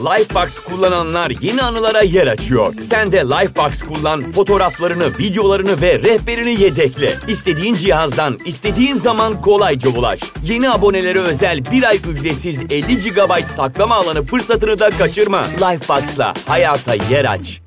Lifebox kullananlar yeni anılara yer açıyor. Sen de Lifebox kullan, fotoğraflarını, videolarını ve rehberini yedekle. İstediğin cihazdan, istediğin zaman kolayca ulaş. Yeni abonelere özel bir ay ücretsiz 50 GB saklama alanı fırsatını da kaçırma. Lifebox'la hayata yer aç.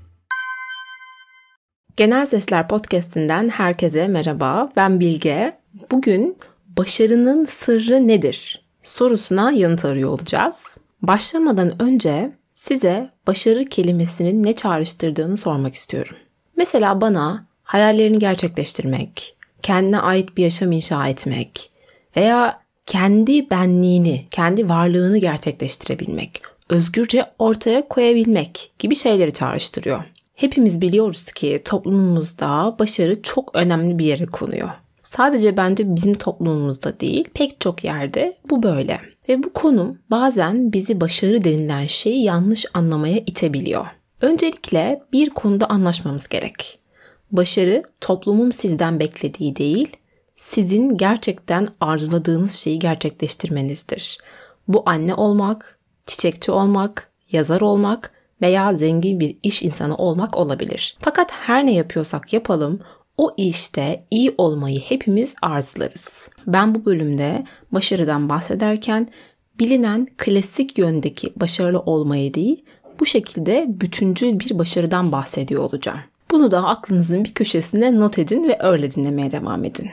Genel Sesler Podcast'inden herkese merhaba. Ben Bilge. Bugün başarının sırrı nedir sorusuna yanıt arıyor olacağız. Başlamadan önce size başarı kelimesinin ne çağrıştırdığını sormak istiyorum. Mesela bana hayallerini gerçekleştirmek, kendine ait bir yaşam inşa etmek veya kendi benliğini, kendi varlığını gerçekleştirebilmek, özgürce ortaya koyabilmek gibi şeyleri çağrıştırıyor. Hepimiz biliyoruz ki toplumumuzda başarı çok önemli bir yere konuyor. Sadece bence bizim toplumumuzda değil, pek çok yerde bu böyle. Ve bu konum bazen bizi başarı denilen şeyi yanlış anlamaya itebiliyor. Öncelikle bir konuda anlaşmamız gerek. Başarı toplumun sizden beklediği değil, sizin gerçekten arzuladığınız şeyi gerçekleştirmenizdir. Bu anne olmak, çiçekçi olmak, yazar olmak veya zengin bir iş insanı olmak olabilir. Fakat her ne yapıyorsak yapalım o işte iyi olmayı hepimiz arzularız. Ben bu bölümde başarıdan bahsederken bilinen klasik yöndeki başarılı olmayı değil, bu şekilde bütüncül bir başarıdan bahsediyor olacağım. Bunu da aklınızın bir köşesine not edin ve öyle dinlemeye devam edin.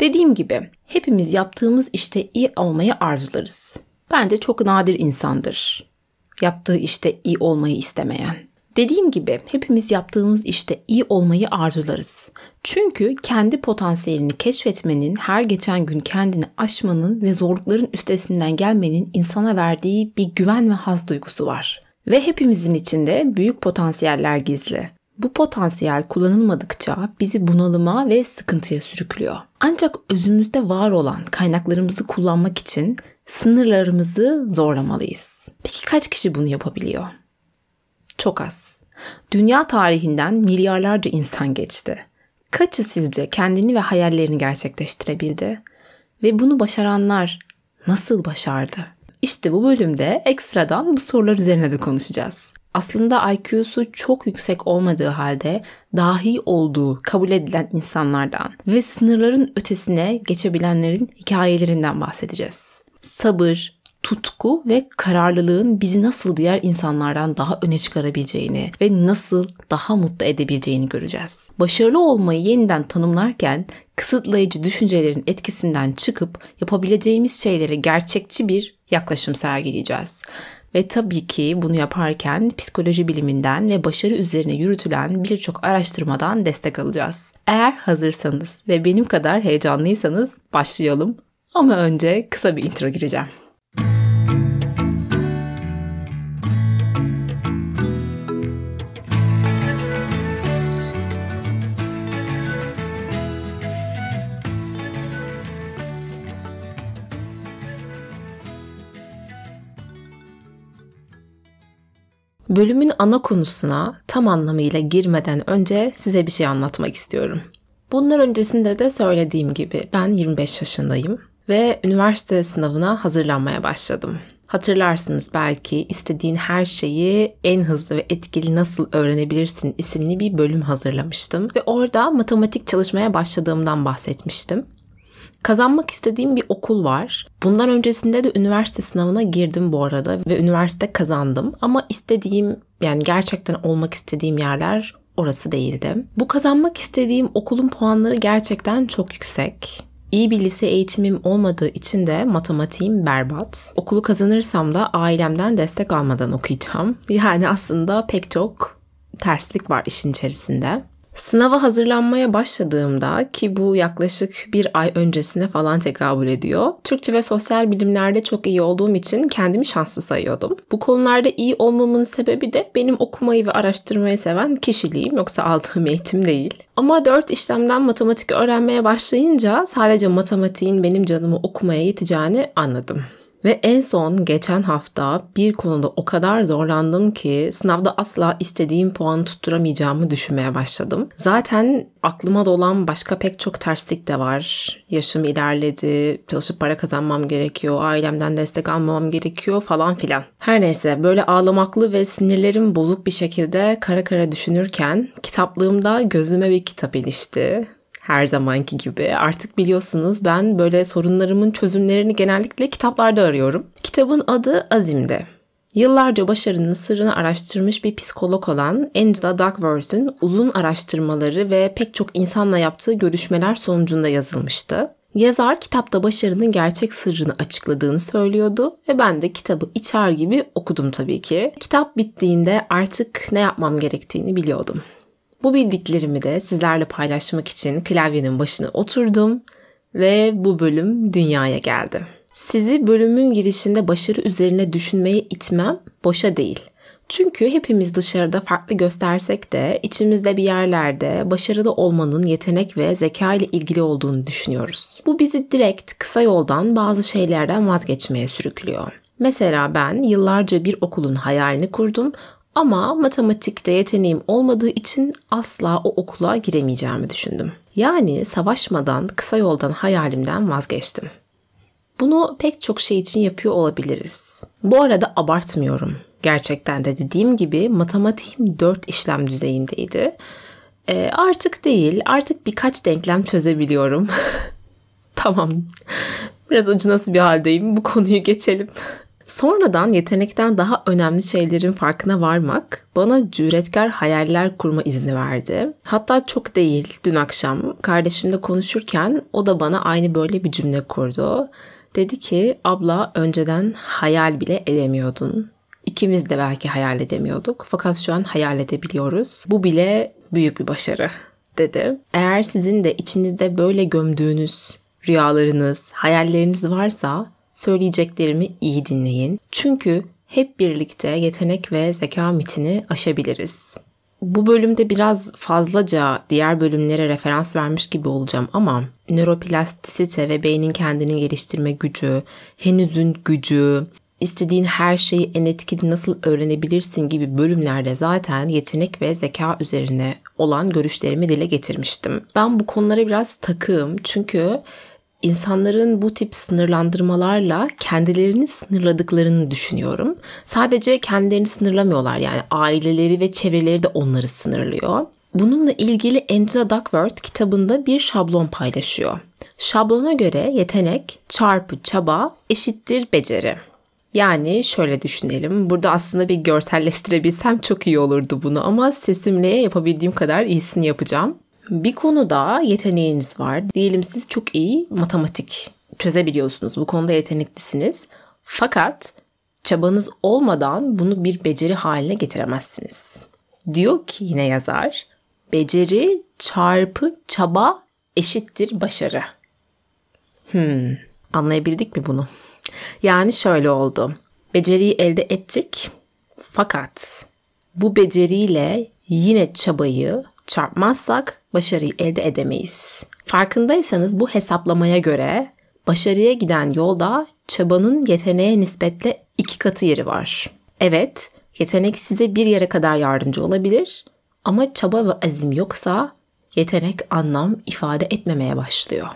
Dediğim gibi hepimiz yaptığımız işte iyi olmayı arzularız. Bence çok nadir insandır yaptığı işte iyi olmayı istemeyen. Dediğim gibi hepimiz yaptığımız işte iyi olmayı arzularız. Çünkü kendi potansiyelini keşfetmenin, her geçen gün kendini aşmanın ve zorlukların üstesinden gelmenin insana verdiği bir güven ve haz duygusu var. Ve hepimizin içinde büyük potansiyeller gizli. Bu potansiyel kullanılmadıkça bizi bunalıma ve sıkıntıya sürüklüyor. Ancak özümüzde var olan kaynaklarımızı kullanmak için sınırlarımızı zorlamalıyız. Peki kaç kişi bunu yapabiliyor? Çok az. Dünya tarihinden milyarlarca insan geçti. Kaçı sizce kendini ve hayallerini gerçekleştirebildi? Ve bunu başaranlar nasıl başardı? İşte bu bölümde ekstradan bu sorular üzerine de konuşacağız. Aslında IQ'su çok yüksek olmadığı halde dahi olduğu kabul edilen insanlardan ve sınırların ötesine geçebilenlerin hikayelerinden bahsedeceğiz. Sabır, tutku ve kararlılığın bizi nasıl diğer insanlardan daha öne çıkarabileceğini ve nasıl daha mutlu edebileceğini göreceğiz. Başarılı olmayı yeniden tanımlarken kısıtlayıcı düşüncelerin etkisinden çıkıp yapabileceğimiz şeylere gerçekçi bir yaklaşım sergileyeceğiz. Ve tabii ki bunu yaparken psikoloji biliminden ve başarı üzerine yürütülen birçok araştırmadan destek alacağız. Eğer hazırsanız ve benim kadar heyecanlıysanız başlayalım. Ama önce kısa bir intro gireceğim. Bölümün ana konusuna tam anlamıyla girmeden önce size bir şey anlatmak istiyorum. Bunlar öncesinde de söylediğim gibi ben 25 yaşındayım ve üniversite sınavına hazırlanmaya başladım. Hatırlarsınız belki istediğin her şeyi en hızlı ve etkili nasıl öğrenebilirsin isimli bir bölüm hazırlamıştım ve orada matematik çalışmaya başladığımdan bahsetmiştim. Kazanmak istediğim bir okul var. Bundan öncesinde de üniversite sınavına girdim bu arada ve üniversite kazandım. Ama istediğim yani gerçekten olmak istediğim yerler orası değildi. Bu kazanmak istediğim okulun puanları gerçekten çok yüksek. İyi bir lise eğitimim olmadığı için de matematiğim berbat. Okulu kazanırsam da ailemden destek almadan okuyacağım. Yani aslında pek çok terslik var işin içerisinde. Sınava hazırlanmaya başladığımda ki bu yaklaşık bir ay öncesine falan tekabül ediyor. Türkçe ve sosyal bilimlerde çok iyi olduğum için kendimi şanslı sayıyordum. Bu konularda iyi olmamın sebebi de benim okumayı ve araştırmayı seven kişiliğim yoksa aldığım eğitim değil. Ama dört işlemden matematik öğrenmeye başlayınca sadece matematiğin benim canımı okumaya yeteceğini anladım. Ve en son geçen hafta bir konuda o kadar zorlandım ki sınavda asla istediğim puanı tutturamayacağımı düşünmeye başladım. Zaten aklıma dolan başka pek çok terslik de var. Yaşım ilerledi, çalışıp para kazanmam gerekiyor, ailemden destek almam gerekiyor falan filan. Her neyse böyle ağlamaklı ve sinirlerim bozuk bir şekilde kara kara düşünürken kitaplığımda gözüme bir kitap ilişti her zamanki gibi. Artık biliyorsunuz ben böyle sorunlarımın çözümlerini genellikle kitaplarda arıyorum. Kitabın adı Azim'de. Yıllarca başarının sırrını araştırmış bir psikolog olan Angela Duckworth'un uzun araştırmaları ve pek çok insanla yaptığı görüşmeler sonucunda yazılmıştı. Yazar kitapta başarının gerçek sırrını açıkladığını söylüyordu ve ben de kitabı içer gibi okudum tabii ki. Kitap bittiğinde artık ne yapmam gerektiğini biliyordum. Bu bildiklerimi de sizlerle paylaşmak için klavyenin başına oturdum ve bu bölüm dünyaya geldi. Sizi bölümün girişinde başarı üzerine düşünmeye itmem boşa değil. Çünkü hepimiz dışarıda farklı göstersek de içimizde bir yerlerde başarılı olmanın yetenek ve zeka ile ilgili olduğunu düşünüyoruz. Bu bizi direkt kısa yoldan bazı şeylerden vazgeçmeye sürüklüyor. Mesela ben yıllarca bir okulun hayalini kurdum ama matematikte yeteneğim olmadığı için asla o okula giremeyeceğimi düşündüm. Yani savaşmadan kısa yoldan hayalimden vazgeçtim. Bunu pek çok şey için yapıyor olabiliriz. Bu arada abartmıyorum. Gerçekten de dediğim gibi matematiğim 4 işlem düzeyindeydi. E, artık değil, artık birkaç denklem çözebiliyorum. tamam. Biraz acı nasıl bir haldeyim. Bu konuyu geçelim. Sonradan yetenekten daha önemli şeylerin farkına varmak bana cüretkar hayaller kurma izni verdi. Hatta çok değil dün akşam kardeşimle konuşurken o da bana aynı böyle bir cümle kurdu. Dedi ki abla önceden hayal bile edemiyordun. İkimiz de belki hayal edemiyorduk fakat şu an hayal edebiliyoruz. Bu bile büyük bir başarı dedi. Eğer sizin de içinizde böyle gömdüğünüz rüyalarınız, hayalleriniz varsa söyleyeceklerimi iyi dinleyin. Çünkü hep birlikte yetenek ve zeka mitini aşabiliriz. Bu bölümde biraz fazlaca diğer bölümlere referans vermiş gibi olacağım ama nöroplastisite ve beynin kendini geliştirme gücü, henüzün gücü, istediğin her şeyi en etkili nasıl öğrenebilirsin gibi bölümlerde zaten yetenek ve zeka üzerine olan görüşlerimi dile getirmiştim. Ben bu konulara biraz takığım çünkü insanların bu tip sınırlandırmalarla kendilerini sınırladıklarını düşünüyorum. Sadece kendilerini sınırlamıyorlar yani aileleri ve çevreleri de onları sınırlıyor. Bununla ilgili Angela Duckworth kitabında bir şablon paylaşıyor. Şablona göre yetenek çarpı çaba eşittir beceri. Yani şöyle düşünelim. Burada aslında bir görselleştirebilsem çok iyi olurdu bunu ama sesimle yapabildiğim kadar iyisini yapacağım. Bir konuda yeteneğiniz var. Diyelim siz çok iyi matematik çözebiliyorsunuz. Bu konuda yeteneklisiniz. Fakat çabanız olmadan bunu bir beceri haline getiremezsiniz. Diyor ki yine yazar, beceri çarpı çaba eşittir başarı. Hmm, anlayabildik mi bunu? Yani şöyle oldu. Beceriyi elde ettik fakat bu beceriyle yine çabayı çarpmazsak başarıyı elde edemeyiz. Farkındaysanız bu hesaplamaya göre başarıya giden yolda çabanın yeteneğe nispetle iki katı yeri var. Evet, yetenek size bir yere kadar yardımcı olabilir ama çaba ve azim yoksa yetenek anlam ifade etmemeye başlıyor.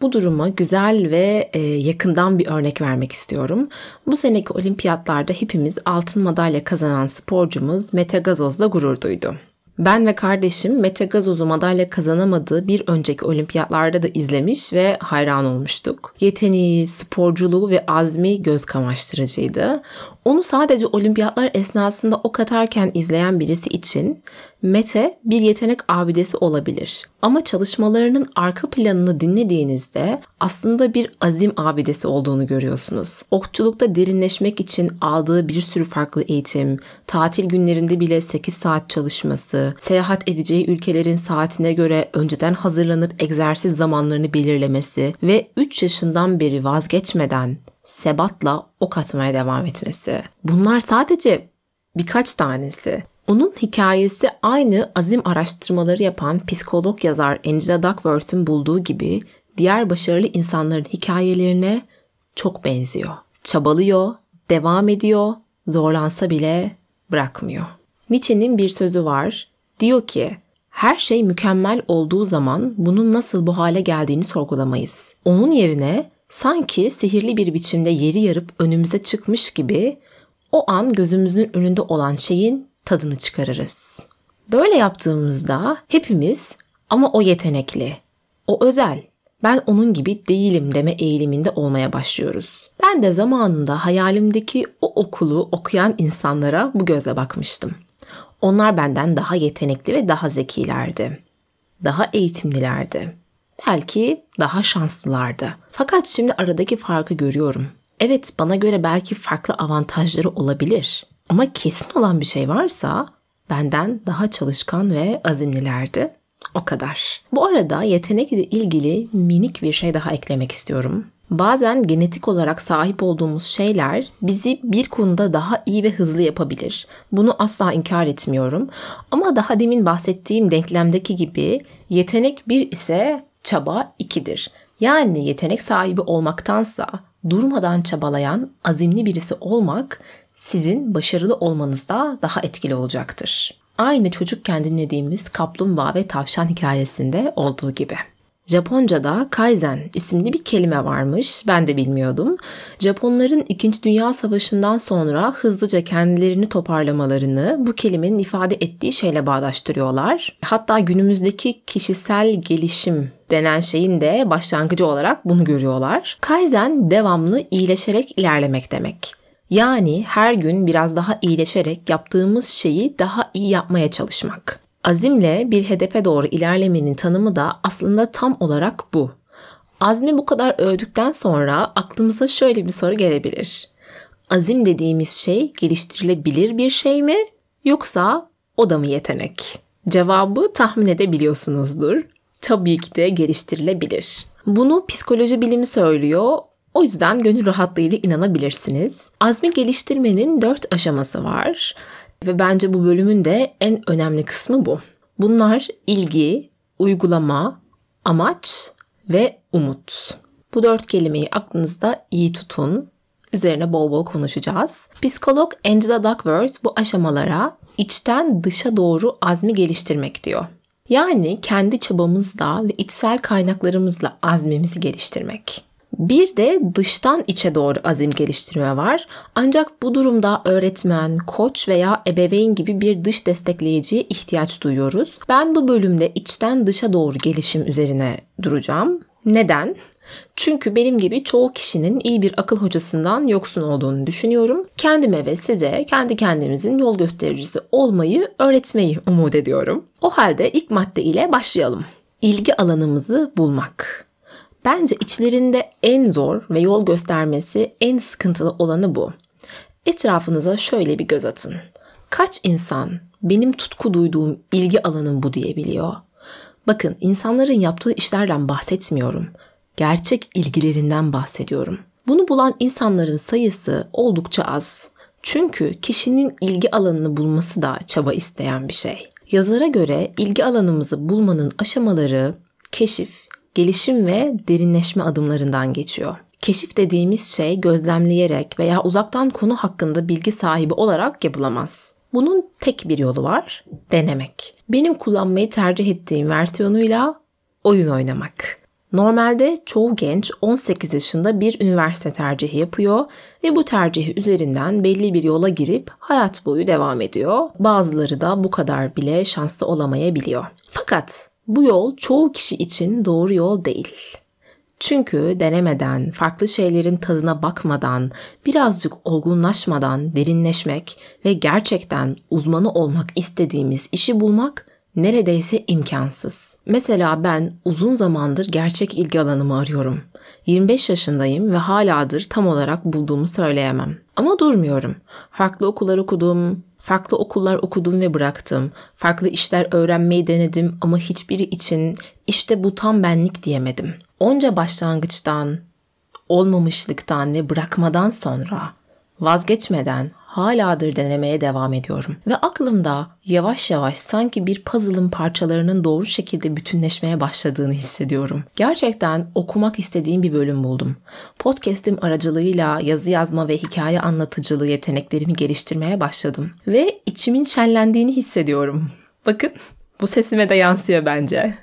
Bu duruma güzel ve e, yakından bir örnek vermek istiyorum. Bu seneki olimpiyatlarda hepimiz altın madalya kazanan sporcumuz Mete Gazoz'la gurur duydu. Ben ve kardeşim Mete Gazoz'u madalya kazanamadığı bir önceki olimpiyatlarda da izlemiş ve hayran olmuştuk. Yeteneği, sporculuğu ve azmi göz kamaştırıcıydı. Onu sadece olimpiyatlar esnasında ok atarken izleyen birisi için Mete bir yetenek abidesi olabilir. Ama çalışmalarının arka planını dinlediğinizde aslında bir azim abidesi olduğunu görüyorsunuz. Okçulukta derinleşmek için aldığı bir sürü farklı eğitim, tatil günlerinde bile 8 saat çalışması, seyahat edeceği ülkelerin saatine göre önceden hazırlanıp egzersiz zamanlarını belirlemesi ve 3 yaşından beri vazgeçmeden sebatla ok atmaya devam etmesi. Bunlar sadece birkaç tanesi. Onun hikayesi aynı azim araştırmaları yapan psikolog yazar Angela Duckworth'un bulduğu gibi diğer başarılı insanların hikayelerine çok benziyor. çabalıyor, devam ediyor, zorlansa bile bırakmıyor. Nietzsche'nin bir sözü var. Diyor ki, her şey mükemmel olduğu zaman bunun nasıl bu hale geldiğini sorgulamayız. Onun yerine sanki sihirli bir biçimde yeri yarıp önümüze çıkmış gibi o an gözümüzün önünde olan şeyin tadını çıkarırız. Böyle yaptığımızda hepimiz ama o yetenekli, o özel, ben onun gibi değilim deme eğiliminde olmaya başlıyoruz. Ben de zamanında hayalimdeki o okulu okuyan insanlara bu gözle bakmıştım. Onlar benden daha yetenekli ve daha zekilerdi. Daha eğitimlilerdi. Belki daha şanslılardı. Fakat şimdi aradaki farkı görüyorum. Evet bana göre belki farklı avantajları olabilir. Ama kesin olan bir şey varsa benden daha çalışkan ve azimlilerdi. O kadar. Bu arada yetenekle ilgili minik bir şey daha eklemek istiyorum. Bazen genetik olarak sahip olduğumuz şeyler bizi bir konuda daha iyi ve hızlı yapabilir. Bunu asla inkar etmiyorum. Ama daha demin bahsettiğim denklemdeki gibi yetenek bir ise çaba ikidir. Yani yetenek sahibi olmaktansa durmadan çabalayan azimli birisi olmak sizin başarılı olmanızda daha etkili olacaktır. Aynı çocukken dinlediğimiz kaplumbağa ve tavşan hikayesinde olduğu gibi. Japonca'da kaizen isimli bir kelime varmış. Ben de bilmiyordum. Japonların 2. Dünya Savaşı'ndan sonra hızlıca kendilerini toparlamalarını bu kelimenin ifade ettiği şeyle bağdaştırıyorlar. Hatta günümüzdeki kişisel gelişim denen şeyin de başlangıcı olarak bunu görüyorlar. Kaizen devamlı iyileşerek ilerlemek demek. Yani her gün biraz daha iyileşerek yaptığımız şeyi daha iyi yapmaya çalışmak. Azimle bir hedefe doğru ilerlemenin tanımı da aslında tam olarak bu. Azmi bu kadar övdükten sonra aklımıza şöyle bir soru gelebilir. Azim dediğimiz şey geliştirilebilir bir şey mi yoksa o da mı yetenek? Cevabı tahmin edebiliyorsunuzdur. Tabii ki de geliştirilebilir. Bunu psikoloji bilimi söylüyor. O yüzden gönül rahatlığıyla inanabilirsiniz. Azmi geliştirmenin dört aşaması var. Ve bence bu bölümün de en önemli kısmı bu. Bunlar ilgi, uygulama, amaç ve umut. Bu dört kelimeyi aklınızda iyi tutun. Üzerine bol bol konuşacağız. Psikolog Angela Duckworth bu aşamalara içten dışa doğru azmi geliştirmek diyor. Yani kendi çabamızla ve içsel kaynaklarımızla azmimizi geliştirmek. Bir de dıştan içe doğru azim geliştirme var. Ancak bu durumda öğretmen, koç veya ebeveyn gibi bir dış destekleyiciye ihtiyaç duyuyoruz. Ben bu bölümde içten dışa doğru gelişim üzerine duracağım. Neden? Çünkü benim gibi çoğu kişinin iyi bir akıl hocasından yoksun olduğunu düşünüyorum. Kendime ve size kendi kendimizin yol göstericisi olmayı öğretmeyi umut ediyorum. O halde ilk madde ile başlayalım. İlgi alanımızı bulmak. Bence içlerinde en zor ve yol göstermesi en sıkıntılı olanı bu. Etrafınıza şöyle bir göz atın. Kaç insan benim tutku duyduğum ilgi alanım bu diyebiliyor? Bakın insanların yaptığı işlerden bahsetmiyorum. Gerçek ilgilerinden bahsediyorum. Bunu bulan insanların sayısı oldukça az. Çünkü kişinin ilgi alanını bulması da çaba isteyen bir şey. Yazara göre ilgi alanımızı bulmanın aşamaları keşif, gelişim ve derinleşme adımlarından geçiyor. Keşif dediğimiz şey gözlemleyerek veya uzaktan konu hakkında bilgi sahibi olarak yapılamaz. Bunun tek bir yolu var, denemek. Benim kullanmayı tercih ettiğim versiyonuyla oyun oynamak. Normalde çoğu genç 18 yaşında bir üniversite tercihi yapıyor ve bu tercihi üzerinden belli bir yola girip hayat boyu devam ediyor. Bazıları da bu kadar bile şanslı olamayabiliyor. Fakat bu yol çoğu kişi için doğru yol değil. Çünkü denemeden, farklı şeylerin tadına bakmadan, birazcık olgunlaşmadan derinleşmek ve gerçekten uzmanı olmak istediğimiz işi bulmak neredeyse imkansız. Mesela ben uzun zamandır gerçek ilgi alanımı arıyorum. 25 yaşındayım ve haladır tam olarak bulduğumu söyleyemem. Ama durmuyorum. Farklı okullar okudum, Farklı okullar okudum ve bıraktım. Farklı işler öğrenmeyi denedim ama hiçbiri için işte bu tam benlik diyemedim. Onca başlangıçtan, olmamışlıktan ve bırakmadan sonra vazgeçmeden haladır denemeye devam ediyorum. Ve aklımda yavaş yavaş sanki bir puzzle'ın parçalarının doğru şekilde bütünleşmeye başladığını hissediyorum. Gerçekten okumak istediğim bir bölüm buldum. Podcast'im aracılığıyla yazı yazma ve hikaye anlatıcılığı yeteneklerimi geliştirmeye başladım. Ve içimin şenlendiğini hissediyorum. Bakın bu sesime de yansıyor bence.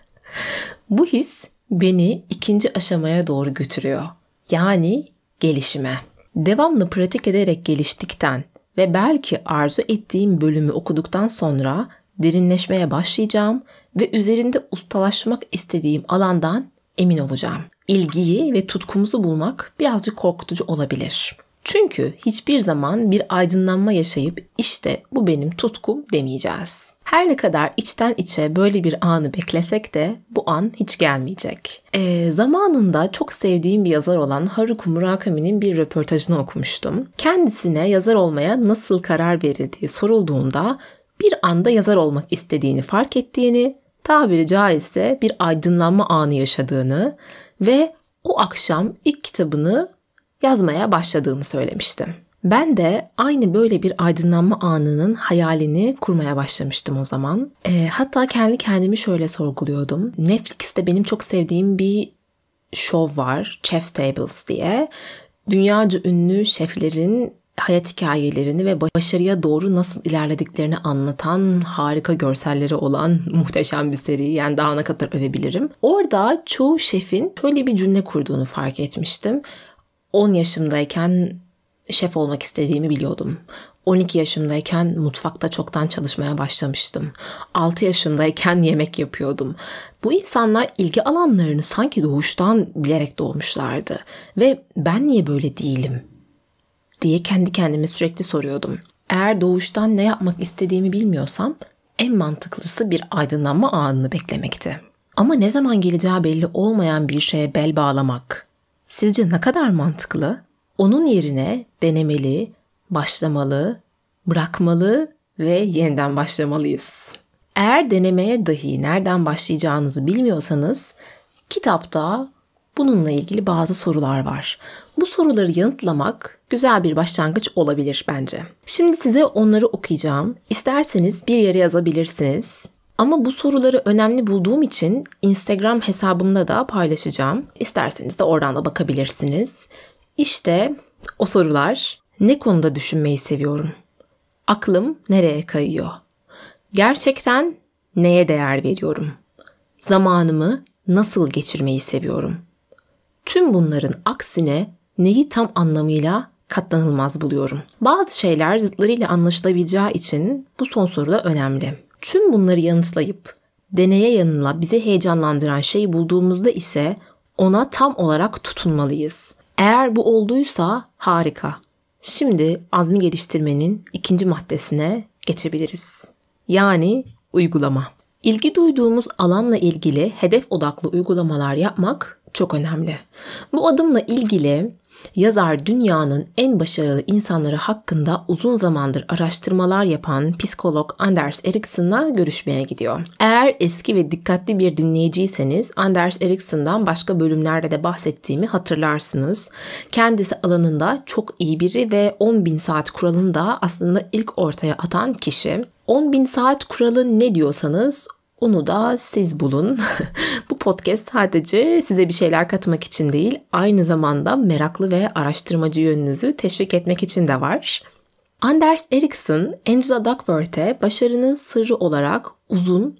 Bu his beni ikinci aşamaya doğru götürüyor. Yani gelişime. Devamlı pratik ederek geliştikten ve belki arzu ettiğim bölümü okuduktan sonra derinleşmeye başlayacağım ve üzerinde ustalaşmak istediğim alandan emin olacağım. İlgiyi ve tutkumuzu bulmak birazcık korkutucu olabilir. Çünkü hiçbir zaman bir aydınlanma yaşayıp işte bu benim tutkum demeyeceğiz. Her ne kadar içten içe böyle bir anı beklesek de bu an hiç gelmeyecek. E, zamanında çok sevdiğim bir yazar olan Haruki Murakami'nin bir röportajını okumuştum. Kendisine yazar olmaya nasıl karar verildiği sorulduğunda bir anda yazar olmak istediğini fark ettiğini, tabiri caizse bir aydınlanma anı yaşadığını ve o akşam ilk kitabını yazmaya başladığını söylemiştim. Ben de aynı böyle bir aydınlanma anının hayalini kurmaya başlamıştım o zaman. E, hatta kendi kendimi şöyle sorguluyordum. Netflix'te benim çok sevdiğim bir show var, Chef Tables diye. Dünyaca ünlü şeflerin hayat hikayelerini ve başarıya doğru nasıl ilerlediklerini anlatan harika görselleri olan muhteşem bir seri. Yani daha ne kadar övebilirim. Orada çoğu şefin şöyle bir cümle kurduğunu fark etmiştim. 10 yaşımdayken şef olmak istediğimi biliyordum. 12 yaşımdayken mutfakta çoktan çalışmaya başlamıştım. 6 yaşındayken yemek yapıyordum. Bu insanlar ilgi alanlarını sanki doğuştan bilerek doğmuşlardı. Ve ben niye böyle değilim? diye kendi kendime sürekli soruyordum. Eğer doğuştan ne yapmak istediğimi bilmiyorsam en mantıklısı bir aydınlanma anını beklemekti. Ama ne zaman geleceği belli olmayan bir şeye bel bağlamak, Sizce ne kadar mantıklı? Onun yerine denemeli, başlamalı, bırakmalı ve yeniden başlamalıyız. Eğer denemeye dahi nereden başlayacağınızı bilmiyorsanız kitapta bununla ilgili bazı sorular var. Bu soruları yanıtlamak güzel bir başlangıç olabilir bence. Şimdi size onları okuyacağım. İsterseniz bir yere yazabilirsiniz. Ama bu soruları önemli bulduğum için Instagram hesabımda da paylaşacağım. İsterseniz de oradan da bakabilirsiniz. İşte o sorular. Ne konuda düşünmeyi seviyorum? Aklım nereye kayıyor? Gerçekten neye değer veriyorum? Zamanımı nasıl geçirmeyi seviyorum? Tüm bunların aksine neyi tam anlamıyla katlanılmaz buluyorum. Bazı şeyler zıtlarıyla anlaşılabileceği için bu son soru da önemli. Tüm bunları yanıtlayıp deneye yanıla bizi heyecanlandıran şeyi bulduğumuzda ise ona tam olarak tutunmalıyız. Eğer bu olduysa harika. Şimdi azmi geliştirmenin ikinci maddesine geçebiliriz. Yani uygulama. İlgi duyduğumuz alanla ilgili hedef odaklı uygulamalar yapmak çok önemli. Bu adımla ilgili Yazar dünyanın en başarılı insanları hakkında uzun zamandır araştırmalar yapan psikolog Anders Ericsson'la görüşmeye gidiyor. Eğer eski ve dikkatli bir dinleyiciyseniz Anders Ericsson'dan başka bölümlerde de bahsettiğimi hatırlarsınız. Kendisi alanında çok iyi biri ve 10 bin saat kuralını da aslında ilk ortaya atan kişi. 10 bin saat kuralı ne diyorsanız onu da siz bulun. Bu podcast sadece size bir şeyler katmak için değil, aynı zamanda meraklı ve araştırmacı yönünüzü teşvik etmek için de var. Anders Ericsson, Angela Duckworth'e başarının sırrı olarak uzun,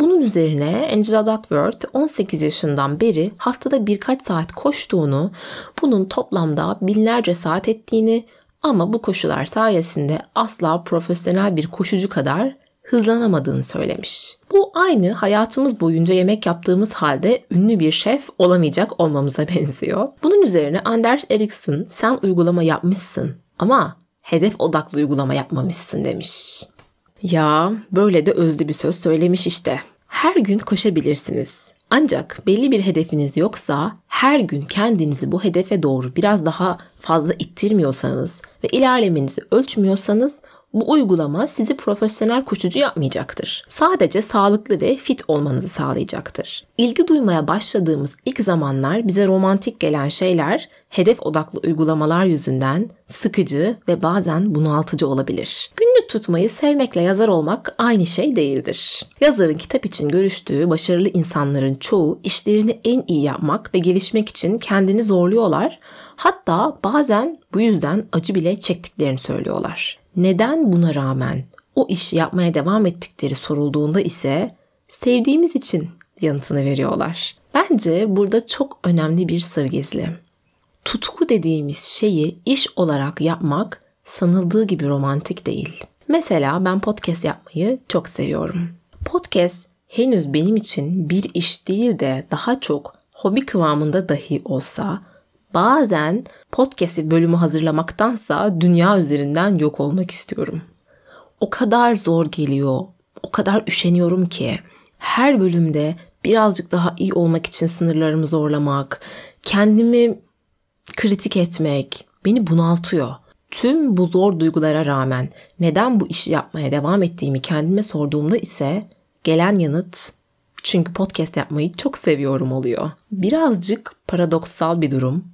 Bunun üzerine Angela Duckworth 18 yaşından beri haftada birkaç saat koştuğunu, bunun toplamda binlerce saat ettiğini ama bu koşular sayesinde asla profesyonel bir koşucu kadar hızlanamadığını söylemiş. Bu aynı hayatımız boyunca yemek yaptığımız halde ünlü bir şef olamayacak olmamıza benziyor. Bunun üzerine Anders Ericsson sen uygulama yapmışsın ama hedef odaklı uygulama yapmamışsın demiş. Ya böyle de özlü bir söz söylemiş işte. Her gün koşabilirsiniz. Ancak belli bir hedefiniz yoksa her gün kendinizi bu hedefe doğru biraz daha fazla ittirmiyorsanız ve ilerlemenizi ölçmüyorsanız bu uygulama sizi profesyonel koşucu yapmayacaktır. Sadece sağlıklı ve fit olmanızı sağlayacaktır. İlgi duymaya başladığımız ilk zamanlar bize romantik gelen şeyler hedef odaklı uygulamalar yüzünden sıkıcı ve bazen bunaltıcı olabilir. Günlük tutmayı sevmekle yazar olmak aynı şey değildir. Yazarın kitap için görüştüğü başarılı insanların çoğu işlerini en iyi yapmak ve gelişmek için kendini zorluyorlar. Hatta bazen bu yüzden acı bile çektiklerini söylüyorlar. Neden buna rağmen o işi yapmaya devam ettikleri sorulduğunda ise sevdiğimiz için yanıtını veriyorlar. Bence burada çok önemli bir sır gizli. Tutku dediğimiz şeyi iş olarak yapmak sanıldığı gibi romantik değil. Mesela ben podcast yapmayı çok seviyorum. Podcast henüz benim için bir iş değil de daha çok hobi kıvamında dahi olsa bazen podcast'i bölümü hazırlamaktansa dünya üzerinden yok olmak istiyorum. O kadar zor geliyor, o kadar üşeniyorum ki her bölümde birazcık daha iyi olmak için sınırlarımı zorlamak, kendimi kritik etmek beni bunaltıyor. Tüm bu zor duygulara rağmen neden bu işi yapmaya devam ettiğimi kendime sorduğumda ise gelen yanıt çünkü podcast yapmayı çok seviyorum oluyor. Birazcık paradoksal bir durum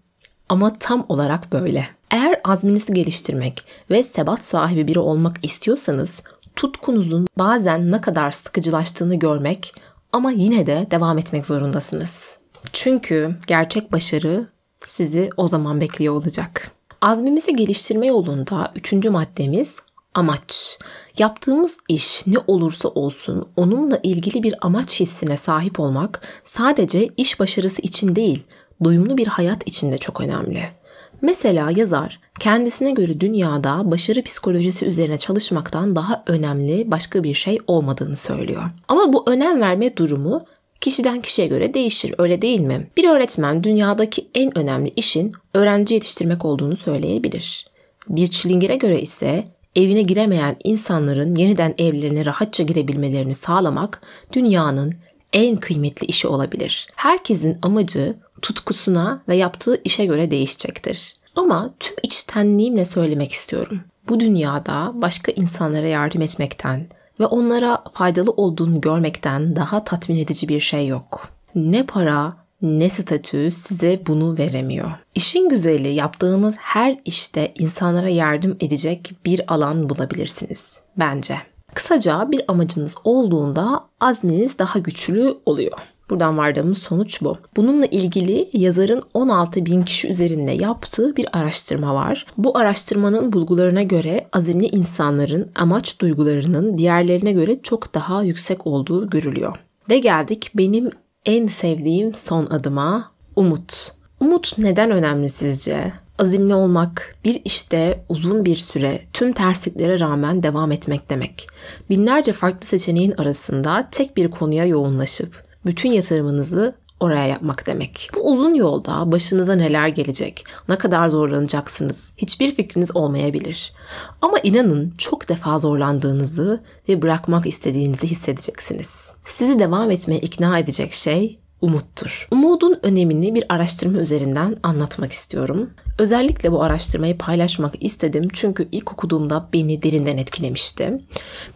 ama tam olarak böyle. Eğer azminizi geliştirmek ve sebat sahibi biri olmak istiyorsanız tutkunuzun bazen ne kadar sıkıcılaştığını görmek ama yine de devam etmek zorundasınız. Çünkü gerçek başarı sizi o zaman bekliyor olacak. Azmimizi geliştirme yolunda üçüncü maddemiz amaç. Yaptığımız iş ne olursa olsun onunla ilgili bir amaç hissine sahip olmak sadece iş başarısı için değil, doyumlu bir hayat için de çok önemli. Mesela yazar kendisine göre dünyada başarı psikolojisi üzerine çalışmaktan daha önemli başka bir şey olmadığını söylüyor. Ama bu önem verme durumu kişiden kişiye göre değişir öyle değil mi? Bir öğretmen dünyadaki en önemli işin öğrenci yetiştirmek olduğunu söyleyebilir. Bir çilingire göre ise evine giremeyen insanların yeniden evlerine rahatça girebilmelerini sağlamak dünyanın en kıymetli işi olabilir. Herkesin amacı tutkusuna ve yaptığı işe göre değişecektir. Ama tüm içtenliğimle söylemek istiyorum. Bu dünyada başka insanlara yardım etmekten ve onlara faydalı olduğunu görmekten daha tatmin edici bir şey yok. Ne para ne statü size bunu veremiyor. İşin güzeli yaptığınız her işte insanlara yardım edecek bir alan bulabilirsiniz bence. Kısaca bir amacınız olduğunda azminiz daha güçlü oluyor. Buradan vardığımız sonuç bu. Bununla ilgili yazarın 16 bin kişi üzerinde yaptığı bir araştırma var. Bu araştırmanın bulgularına göre azimli insanların amaç duygularının diğerlerine göre çok daha yüksek olduğu görülüyor. Ve geldik benim en sevdiğim son adıma umut. Umut neden önemli sizce? Azimli olmak, bir işte uzun bir süre tüm tersliklere rağmen devam etmek demek. Binlerce farklı seçeneğin arasında tek bir konuya yoğunlaşıp bütün yatırımınızı oraya yapmak demek. Bu uzun yolda başınıza neler gelecek, ne kadar zorlanacaksınız hiçbir fikriniz olmayabilir. Ama inanın çok defa zorlandığınızı ve bırakmak istediğinizi hissedeceksiniz. Sizi devam etmeye ikna edecek şey umuttur. Umudun önemini bir araştırma üzerinden anlatmak istiyorum. Özellikle bu araştırmayı paylaşmak istedim çünkü ilk okuduğumda beni derinden etkilemişti.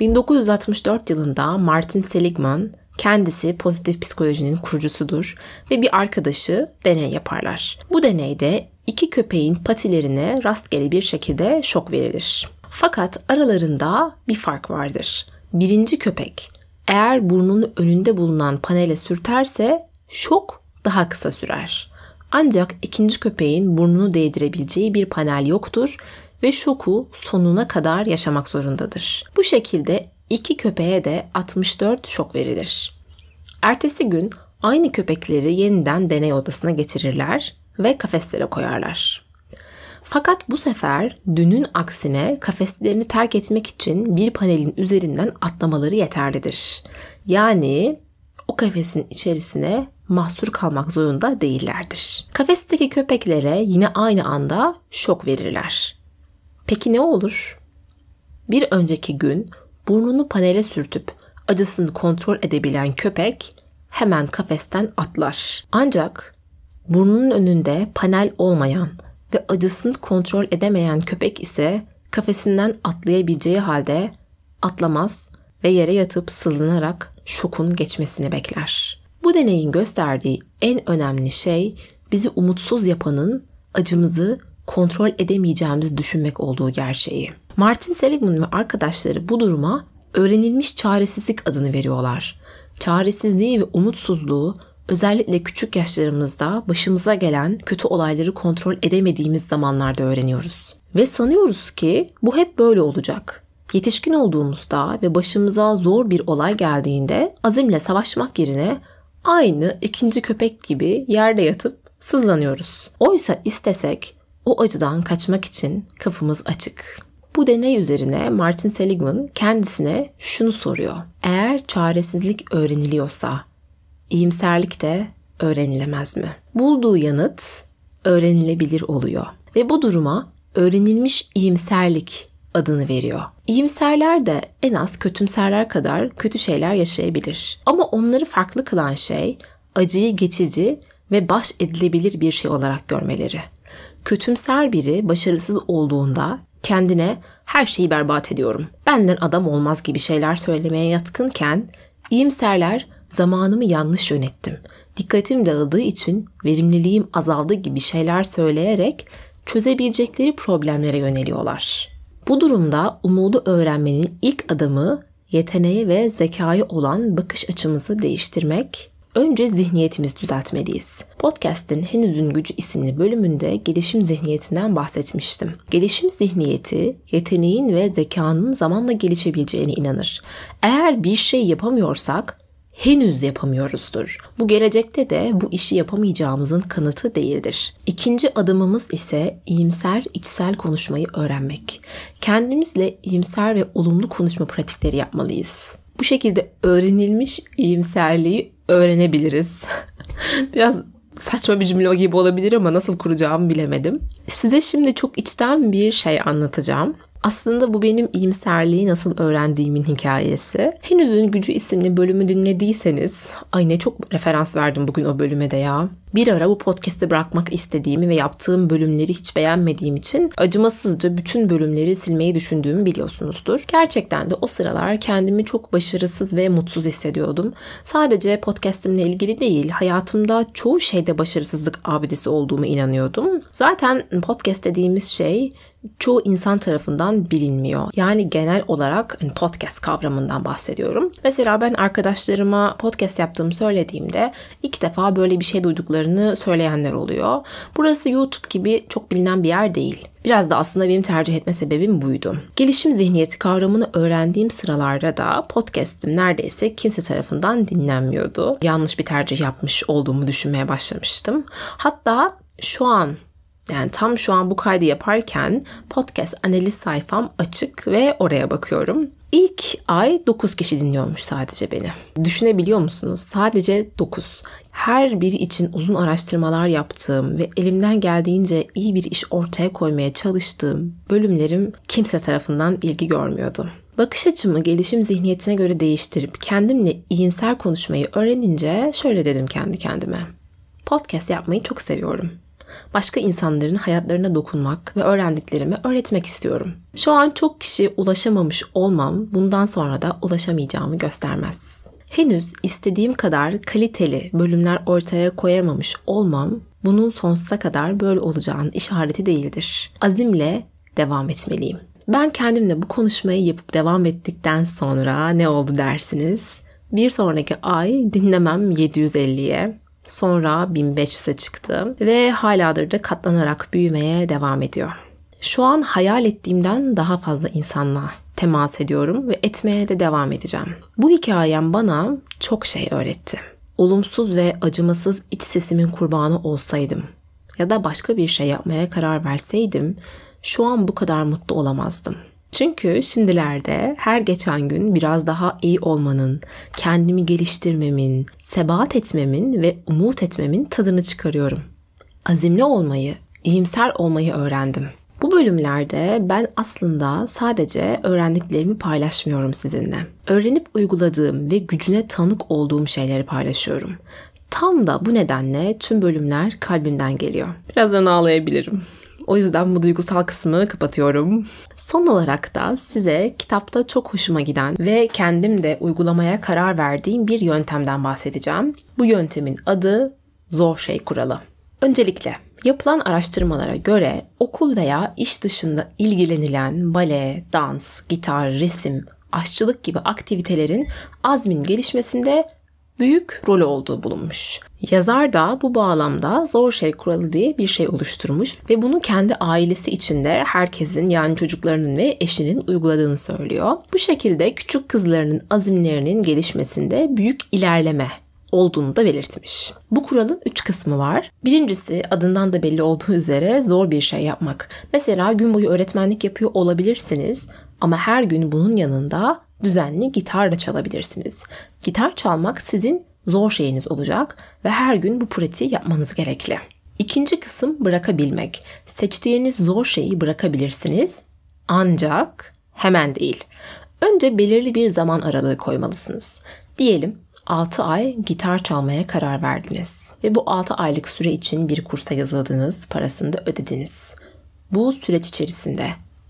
1964 yılında Martin Seligman Kendisi pozitif psikolojinin kurucusudur ve bir arkadaşı deney yaparlar. Bu deneyde iki köpeğin patilerine rastgele bir şekilde şok verilir. Fakat aralarında bir fark vardır. Birinci köpek eğer burnunu önünde bulunan panele sürterse şok daha kısa sürer. Ancak ikinci köpeğin burnunu değdirebileceği bir panel yoktur ve şoku sonuna kadar yaşamak zorundadır. Bu şekilde iki köpeğe de 64 şok verilir. Ertesi gün aynı köpekleri yeniden deney odasına getirirler ve kafeslere koyarlar. Fakat bu sefer dünün aksine kafeslerini terk etmek için bir panelin üzerinden atlamaları yeterlidir. Yani o kafesin içerisine mahsur kalmak zorunda değillerdir. Kafesteki köpeklere yine aynı anda şok verirler. Peki ne olur? Bir önceki gün burnunu panele sürtüp acısını kontrol edebilen köpek hemen kafesten atlar. Ancak burnunun önünde panel olmayan ve acısını kontrol edemeyen köpek ise kafesinden atlayabileceği halde atlamaz ve yere yatıp sızlanarak şokun geçmesini bekler. Bu deneyin gösterdiği en önemli şey bizi umutsuz yapanın acımızı kontrol edemeyeceğimizi düşünmek olduğu gerçeği. Martin Seligman ve arkadaşları bu duruma öğrenilmiş çaresizlik adını veriyorlar. Çaresizliği ve umutsuzluğu özellikle küçük yaşlarımızda başımıza gelen kötü olayları kontrol edemediğimiz zamanlarda öğreniyoruz. Ve sanıyoruz ki bu hep böyle olacak. Yetişkin olduğumuzda ve başımıza zor bir olay geldiğinde azimle savaşmak yerine aynı ikinci köpek gibi yerde yatıp sızlanıyoruz. Oysa istesek o acıdan kaçmak için kapımız açık. Bu deney üzerine Martin Seligman kendisine şunu soruyor. Eğer çaresizlik öğreniliyorsa iyimserlik de öğrenilemez mi? Bulduğu yanıt öğrenilebilir oluyor. Ve bu duruma öğrenilmiş iyimserlik adını veriyor. İyimserler de en az kötümserler kadar kötü şeyler yaşayabilir. Ama onları farklı kılan şey acıyı geçici ve baş edilebilir bir şey olarak görmeleri. Kötümser biri başarısız olduğunda kendine her şeyi berbat ediyorum. Benden adam olmaz gibi şeyler söylemeye yatkınken iyimserler zamanımı yanlış yönettim. Dikkatim dağıldığı için verimliliğim azaldı gibi şeyler söyleyerek çözebilecekleri problemlere yöneliyorlar. Bu durumda umudu öğrenmenin ilk adımı yeteneği ve zekayı olan bakış açımızı değiştirmek Önce zihniyetimizi düzeltmeliyiz. Podcast'in Henüzün Gücü isimli bölümünde gelişim zihniyetinden bahsetmiştim. Gelişim zihniyeti yeteneğin ve zekanın zamanla gelişebileceğine inanır. Eğer bir şey yapamıyorsak henüz yapamıyoruzdur. Bu gelecekte de bu işi yapamayacağımızın kanıtı değildir. İkinci adımımız ise iyimser içsel konuşmayı öğrenmek. Kendimizle iyimser ve olumlu konuşma pratikleri yapmalıyız. Bu şekilde öğrenilmiş iyimserliği öğrenebiliriz. Biraz saçma bir cümle gibi olabilir ama nasıl kuracağımı bilemedim. Size şimdi çok içten bir şey anlatacağım. Aslında bu benim iyimserliği nasıl öğrendiğimin hikayesi. Henüzün Gücü isimli bölümü dinlediyseniz, ay ne çok referans verdim bugün o bölüme de ya. Bir ara bu podcast'i bırakmak istediğimi ve yaptığım bölümleri hiç beğenmediğim için acımasızca bütün bölümleri silmeyi düşündüğümü biliyorsunuzdur. Gerçekten de o sıralar kendimi çok başarısız ve mutsuz hissediyordum. Sadece podcast'imle ilgili değil, hayatımda çoğu şeyde başarısızlık abidesi olduğumu inanıyordum. Zaten podcast dediğimiz şey çoğu insan tarafından bilinmiyor. Yani genel olarak hani podcast kavramından bahsediyorum. Mesela ben arkadaşlarıma podcast yaptığımı söylediğimde ilk defa böyle bir şey duyduklarını söyleyenler oluyor. Burası YouTube gibi çok bilinen bir yer değil. Biraz da aslında benim tercih etme sebebim buydu. Gelişim zihniyeti kavramını öğrendiğim sıralarda da podcast'im neredeyse kimse tarafından dinlenmiyordu. Yanlış bir tercih yapmış olduğumu düşünmeye başlamıştım. Hatta şu an yani tam şu an bu kaydı yaparken podcast analiz sayfam açık ve oraya bakıyorum. İlk ay 9 kişi dinliyormuş sadece beni. Düşünebiliyor musunuz? Sadece 9. Her biri için uzun araştırmalar yaptığım ve elimden geldiğince iyi bir iş ortaya koymaya çalıştığım bölümlerim kimse tarafından ilgi görmüyordu. Bakış açımı gelişim zihniyetine göre değiştirip kendimle iyimser konuşmayı öğrenince şöyle dedim kendi kendime. Podcast yapmayı çok seviyorum başka insanların hayatlarına dokunmak ve öğrendiklerimi öğretmek istiyorum. Şu an çok kişi ulaşamamış olmam bundan sonra da ulaşamayacağımı göstermez. Henüz istediğim kadar kaliteli bölümler ortaya koyamamış olmam bunun sonsuza kadar böyle olacağının işareti değildir. Azimle devam etmeliyim. Ben kendimle bu konuşmayı yapıp devam ettikten sonra ne oldu dersiniz? Bir sonraki ay dinlemem 750'ye, Sonra 1500'e çıktı ve haladır da katlanarak büyümeye devam ediyor. Şu an hayal ettiğimden daha fazla insanla temas ediyorum ve etmeye de devam edeceğim. Bu hikayem bana çok şey öğretti. Olumsuz ve acımasız iç sesimin kurbanı olsaydım ya da başka bir şey yapmaya karar verseydim şu an bu kadar mutlu olamazdım. Çünkü şimdilerde her geçen gün biraz daha iyi olmanın, kendimi geliştirmemin, sebat etmemin ve umut etmemin tadını çıkarıyorum. Azimli olmayı, iyimser olmayı öğrendim. Bu bölümlerde ben aslında sadece öğrendiklerimi paylaşmıyorum sizinle. Öğrenip uyguladığım ve gücüne tanık olduğum şeyleri paylaşıyorum. Tam da bu nedenle tüm bölümler kalbimden geliyor. Birazdan ağlayabilirim. O yüzden bu duygusal kısmı kapatıyorum. Son olarak da size kitapta çok hoşuma giden ve kendim de uygulamaya karar verdiğim bir yöntemden bahsedeceğim. Bu yöntemin adı zor şey kuralı. Öncelikle yapılan araştırmalara göre okul veya iş dışında ilgilenilen bale, dans, gitar, resim, aşçılık gibi aktivitelerin azmin gelişmesinde büyük rolü olduğu bulunmuş. Yazar da bu bağlamda zor şey kuralı diye bir şey oluşturmuş ve bunu kendi ailesi içinde herkesin yani çocuklarının ve eşinin uyguladığını söylüyor. Bu şekilde küçük kızlarının azimlerinin gelişmesinde büyük ilerleme olduğunu da belirtmiş. Bu kuralın üç kısmı var. Birincisi adından da belli olduğu üzere zor bir şey yapmak. Mesela gün boyu öğretmenlik yapıyor olabilirsiniz ama her gün bunun yanında düzenli gitar da çalabilirsiniz. Gitar çalmak sizin zor şeyiniz olacak ve her gün bu pratiği yapmanız gerekli. İkinci kısım bırakabilmek. Seçtiğiniz zor şeyi bırakabilirsiniz ancak hemen değil. Önce belirli bir zaman aralığı koymalısınız. Diyelim 6 ay gitar çalmaya karar verdiniz ve bu 6 aylık süre için bir kursa yazıldınız, parasını da ödediniz. Bu süreç içerisinde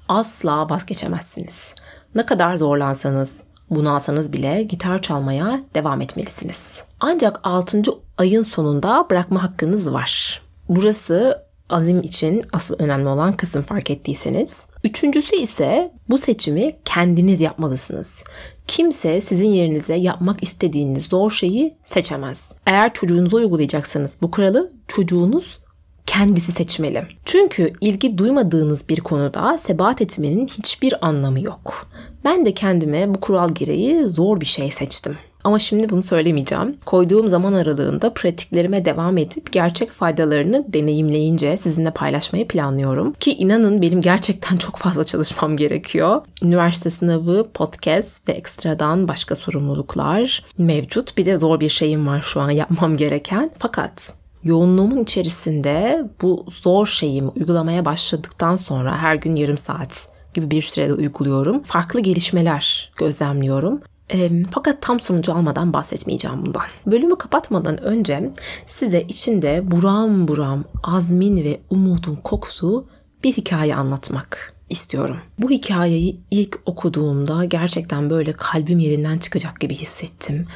asla vazgeçemezsiniz. Ne kadar zorlansanız, bunalsanız bile gitar çalmaya devam etmelisiniz. Ancak 6. ayın sonunda bırakma hakkınız var. Burası azim için asıl önemli olan kısım fark ettiyseniz. Üçüncüsü ise bu seçimi kendiniz yapmalısınız. Kimse sizin yerinize yapmak istediğiniz zor şeyi seçemez. Eğer çocuğunuza uygulayacaksanız bu kuralı çocuğunuz kendisi seçmeli. Çünkü ilgi duymadığınız bir konuda sebat etmenin hiçbir anlamı yok. Ben de kendime bu kural gereği zor bir şey seçtim. Ama şimdi bunu söylemeyeceğim. Koyduğum zaman aralığında pratiklerime devam edip gerçek faydalarını deneyimleyince sizinle paylaşmayı planlıyorum. Ki inanın benim gerçekten çok fazla çalışmam gerekiyor. Üniversite sınavı, podcast ve ekstradan başka sorumluluklar mevcut. Bir de zor bir şeyim var şu an yapmam gereken. Fakat yoğunluğumun içerisinde bu zor şeyimi uygulamaya başladıktan sonra her gün yarım saat gibi bir sürede uyguluyorum. Farklı gelişmeler gözlemliyorum. E, fakat tam sonucu almadan bahsetmeyeceğim bundan. Bölümü kapatmadan önce size içinde buram buram azmin ve umudun kokusu bir hikaye anlatmak istiyorum. Bu hikayeyi ilk okuduğumda gerçekten böyle kalbim yerinden çıkacak gibi hissettim.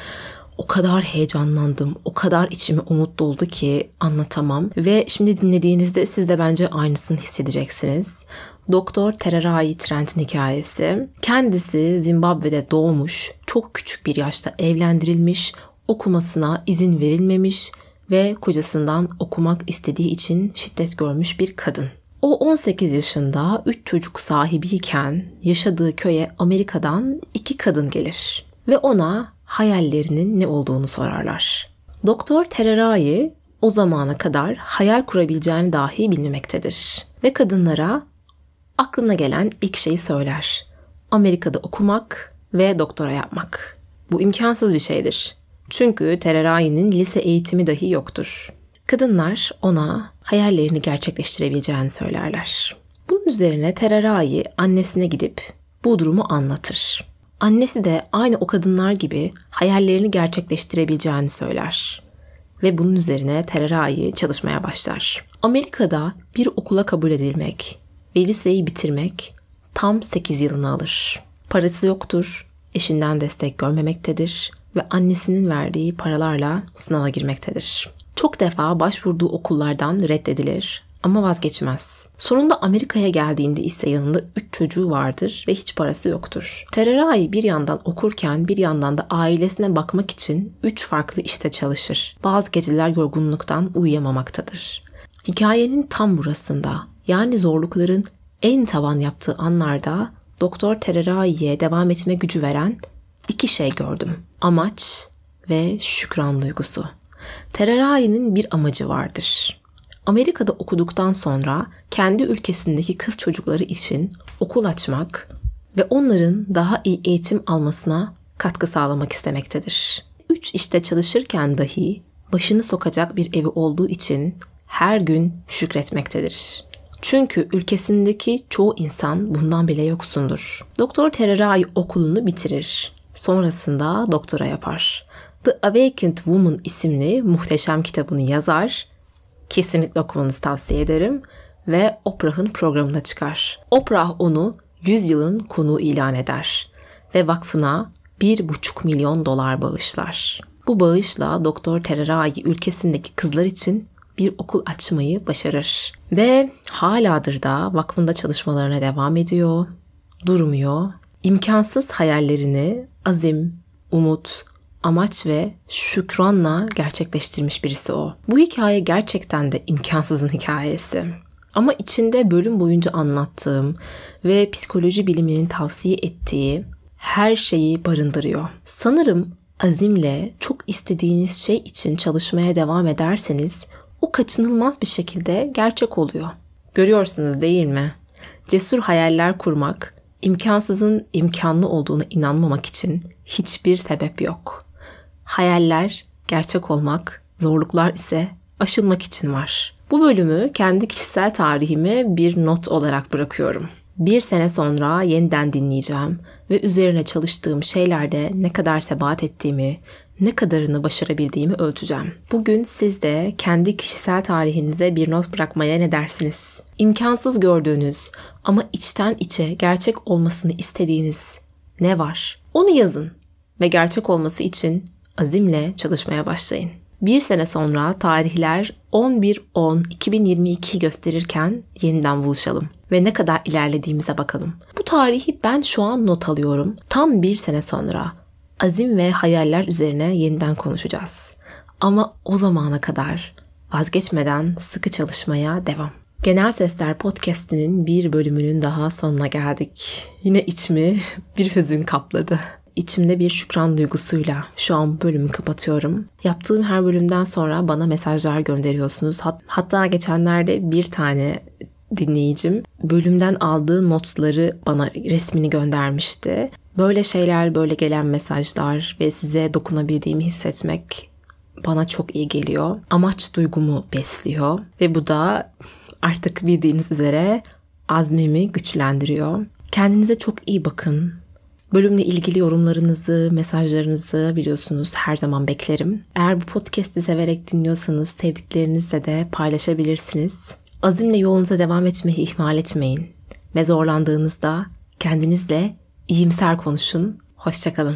O kadar heyecanlandım, o kadar içime umut doldu ki anlatamam. Ve şimdi dinlediğinizde siz de bence aynısını hissedeceksiniz. Doktor Tererai Trent'in hikayesi. Kendisi Zimbabwe'de doğmuş, çok küçük bir yaşta evlendirilmiş, okumasına izin verilmemiş ve kocasından okumak istediği için şiddet görmüş bir kadın. O 18 yaşında 3 çocuk sahibiyken yaşadığı köye Amerika'dan iki kadın gelir ve ona hayallerinin ne olduğunu sorarlar. Doktor Tererai o zamana kadar hayal kurabileceğini dahi bilmemektedir ve kadınlara aklına gelen ilk şeyi söyler. Amerika'da okumak ve doktora yapmak. Bu imkansız bir şeydir. Çünkü Tererai'nin lise eğitimi dahi yoktur. Kadınlar ona hayallerini gerçekleştirebileceğini söylerler. Bunun üzerine Tererai annesine gidip bu durumu anlatır. Annesi de aynı o kadınlar gibi hayallerini gerçekleştirebileceğini söyler. Ve bunun üzerine Tererai çalışmaya başlar. Amerika'da bir okula kabul edilmek ve liseyi bitirmek tam 8 yılını alır. Parası yoktur, eşinden destek görmemektedir ve annesinin verdiği paralarla sınava girmektedir. Çok defa başvurduğu okullardan reddedilir ama vazgeçmez. Sonunda Amerika'ya geldiğinde ise yanında 3 çocuğu vardır ve hiç parası yoktur. Tererai bir yandan okurken bir yandan da ailesine bakmak için 3 farklı işte çalışır. Bazı geceler yorgunluktan uyuyamamaktadır. Hikayenin tam burasında yani zorlukların en tavan yaptığı anlarda Doktor Tererai'ye devam etme gücü veren iki şey gördüm. Amaç ve şükran duygusu. Tererai'nin bir amacı vardır. Amerika'da okuduktan sonra kendi ülkesindeki kız çocukları için okul açmak ve onların daha iyi eğitim almasına katkı sağlamak istemektedir. Üç işte çalışırken dahi başını sokacak bir evi olduğu için her gün şükretmektedir. Çünkü ülkesindeki çoğu insan bundan bile yoksundur. Doktor Tererai okulunu bitirir. Sonrasında doktora yapar. The Awakened Woman isimli muhteşem kitabını yazar. Kesinlikle okumanızı tavsiye ederim. Ve Oprah'ın programına çıkar. Oprah onu 100 yılın konuğu ilan eder. Ve vakfına 1,5 milyon dolar bağışlar. Bu bağışla Doktor Tererai ülkesindeki kızlar için bir okul açmayı başarır. Ve haladır da vakfında çalışmalarına devam ediyor, durmuyor. İmkansız hayallerini azim, umut, amaç ve şükranla gerçekleştirmiş birisi o. Bu hikaye gerçekten de imkansızın hikayesi. Ama içinde bölüm boyunca anlattığım ve psikoloji biliminin tavsiye ettiği her şeyi barındırıyor. Sanırım azimle çok istediğiniz şey için çalışmaya devam ederseniz o kaçınılmaz bir şekilde gerçek oluyor. Görüyorsunuz değil mi? Cesur hayaller kurmak, imkansızın imkanlı olduğuna inanmamak için hiçbir sebep yok. Hayaller gerçek olmak, zorluklar ise aşılmak için var. Bu bölümü kendi kişisel tarihime bir not olarak bırakıyorum. Bir sene sonra yeniden dinleyeceğim ve üzerine çalıştığım şeylerde ne kadar sebat ettiğimi, ne kadarını başarabildiğimi ölçeceğim. Bugün siz de kendi kişisel tarihinize bir not bırakmaya ne dersiniz? İmkansız gördüğünüz ama içten içe gerçek olmasını istediğiniz ne var? Onu yazın ve gerçek olması için azimle çalışmaya başlayın. Bir sene sonra tarihler 11-10-2022 gösterirken yeniden buluşalım ve ne kadar ilerlediğimize bakalım. Bu tarihi ben şu an not alıyorum. Tam bir sene sonra azim ve hayaller üzerine yeniden konuşacağız. Ama o zamana kadar vazgeçmeden sıkı çalışmaya devam. Genel Sesler Podcast'inin bir bölümünün daha sonuna geldik. Yine içimi bir hüzün kapladı. İçimde bir şükran duygusuyla şu an bölümü kapatıyorum. Yaptığım her bölümden sonra bana mesajlar gönderiyorsunuz. Hat- hatta geçenlerde bir tane dinleyicim bölümden aldığı notları bana resmini göndermişti. Böyle şeyler, böyle gelen mesajlar ve size dokunabildiğimi hissetmek bana çok iyi geliyor. Amaç duygumu besliyor ve bu da artık bildiğiniz üzere azmimi güçlendiriyor. Kendinize çok iyi bakın. Bölümle ilgili yorumlarınızı, mesajlarınızı biliyorsunuz her zaman beklerim. Eğer bu podcast'i severek dinliyorsanız sevdiklerinizle de paylaşabilirsiniz. Azimle yolunuza devam etmeyi ihmal etmeyin. Ve zorlandığınızda kendinizle iyimser konuşun. Hoşçakalın.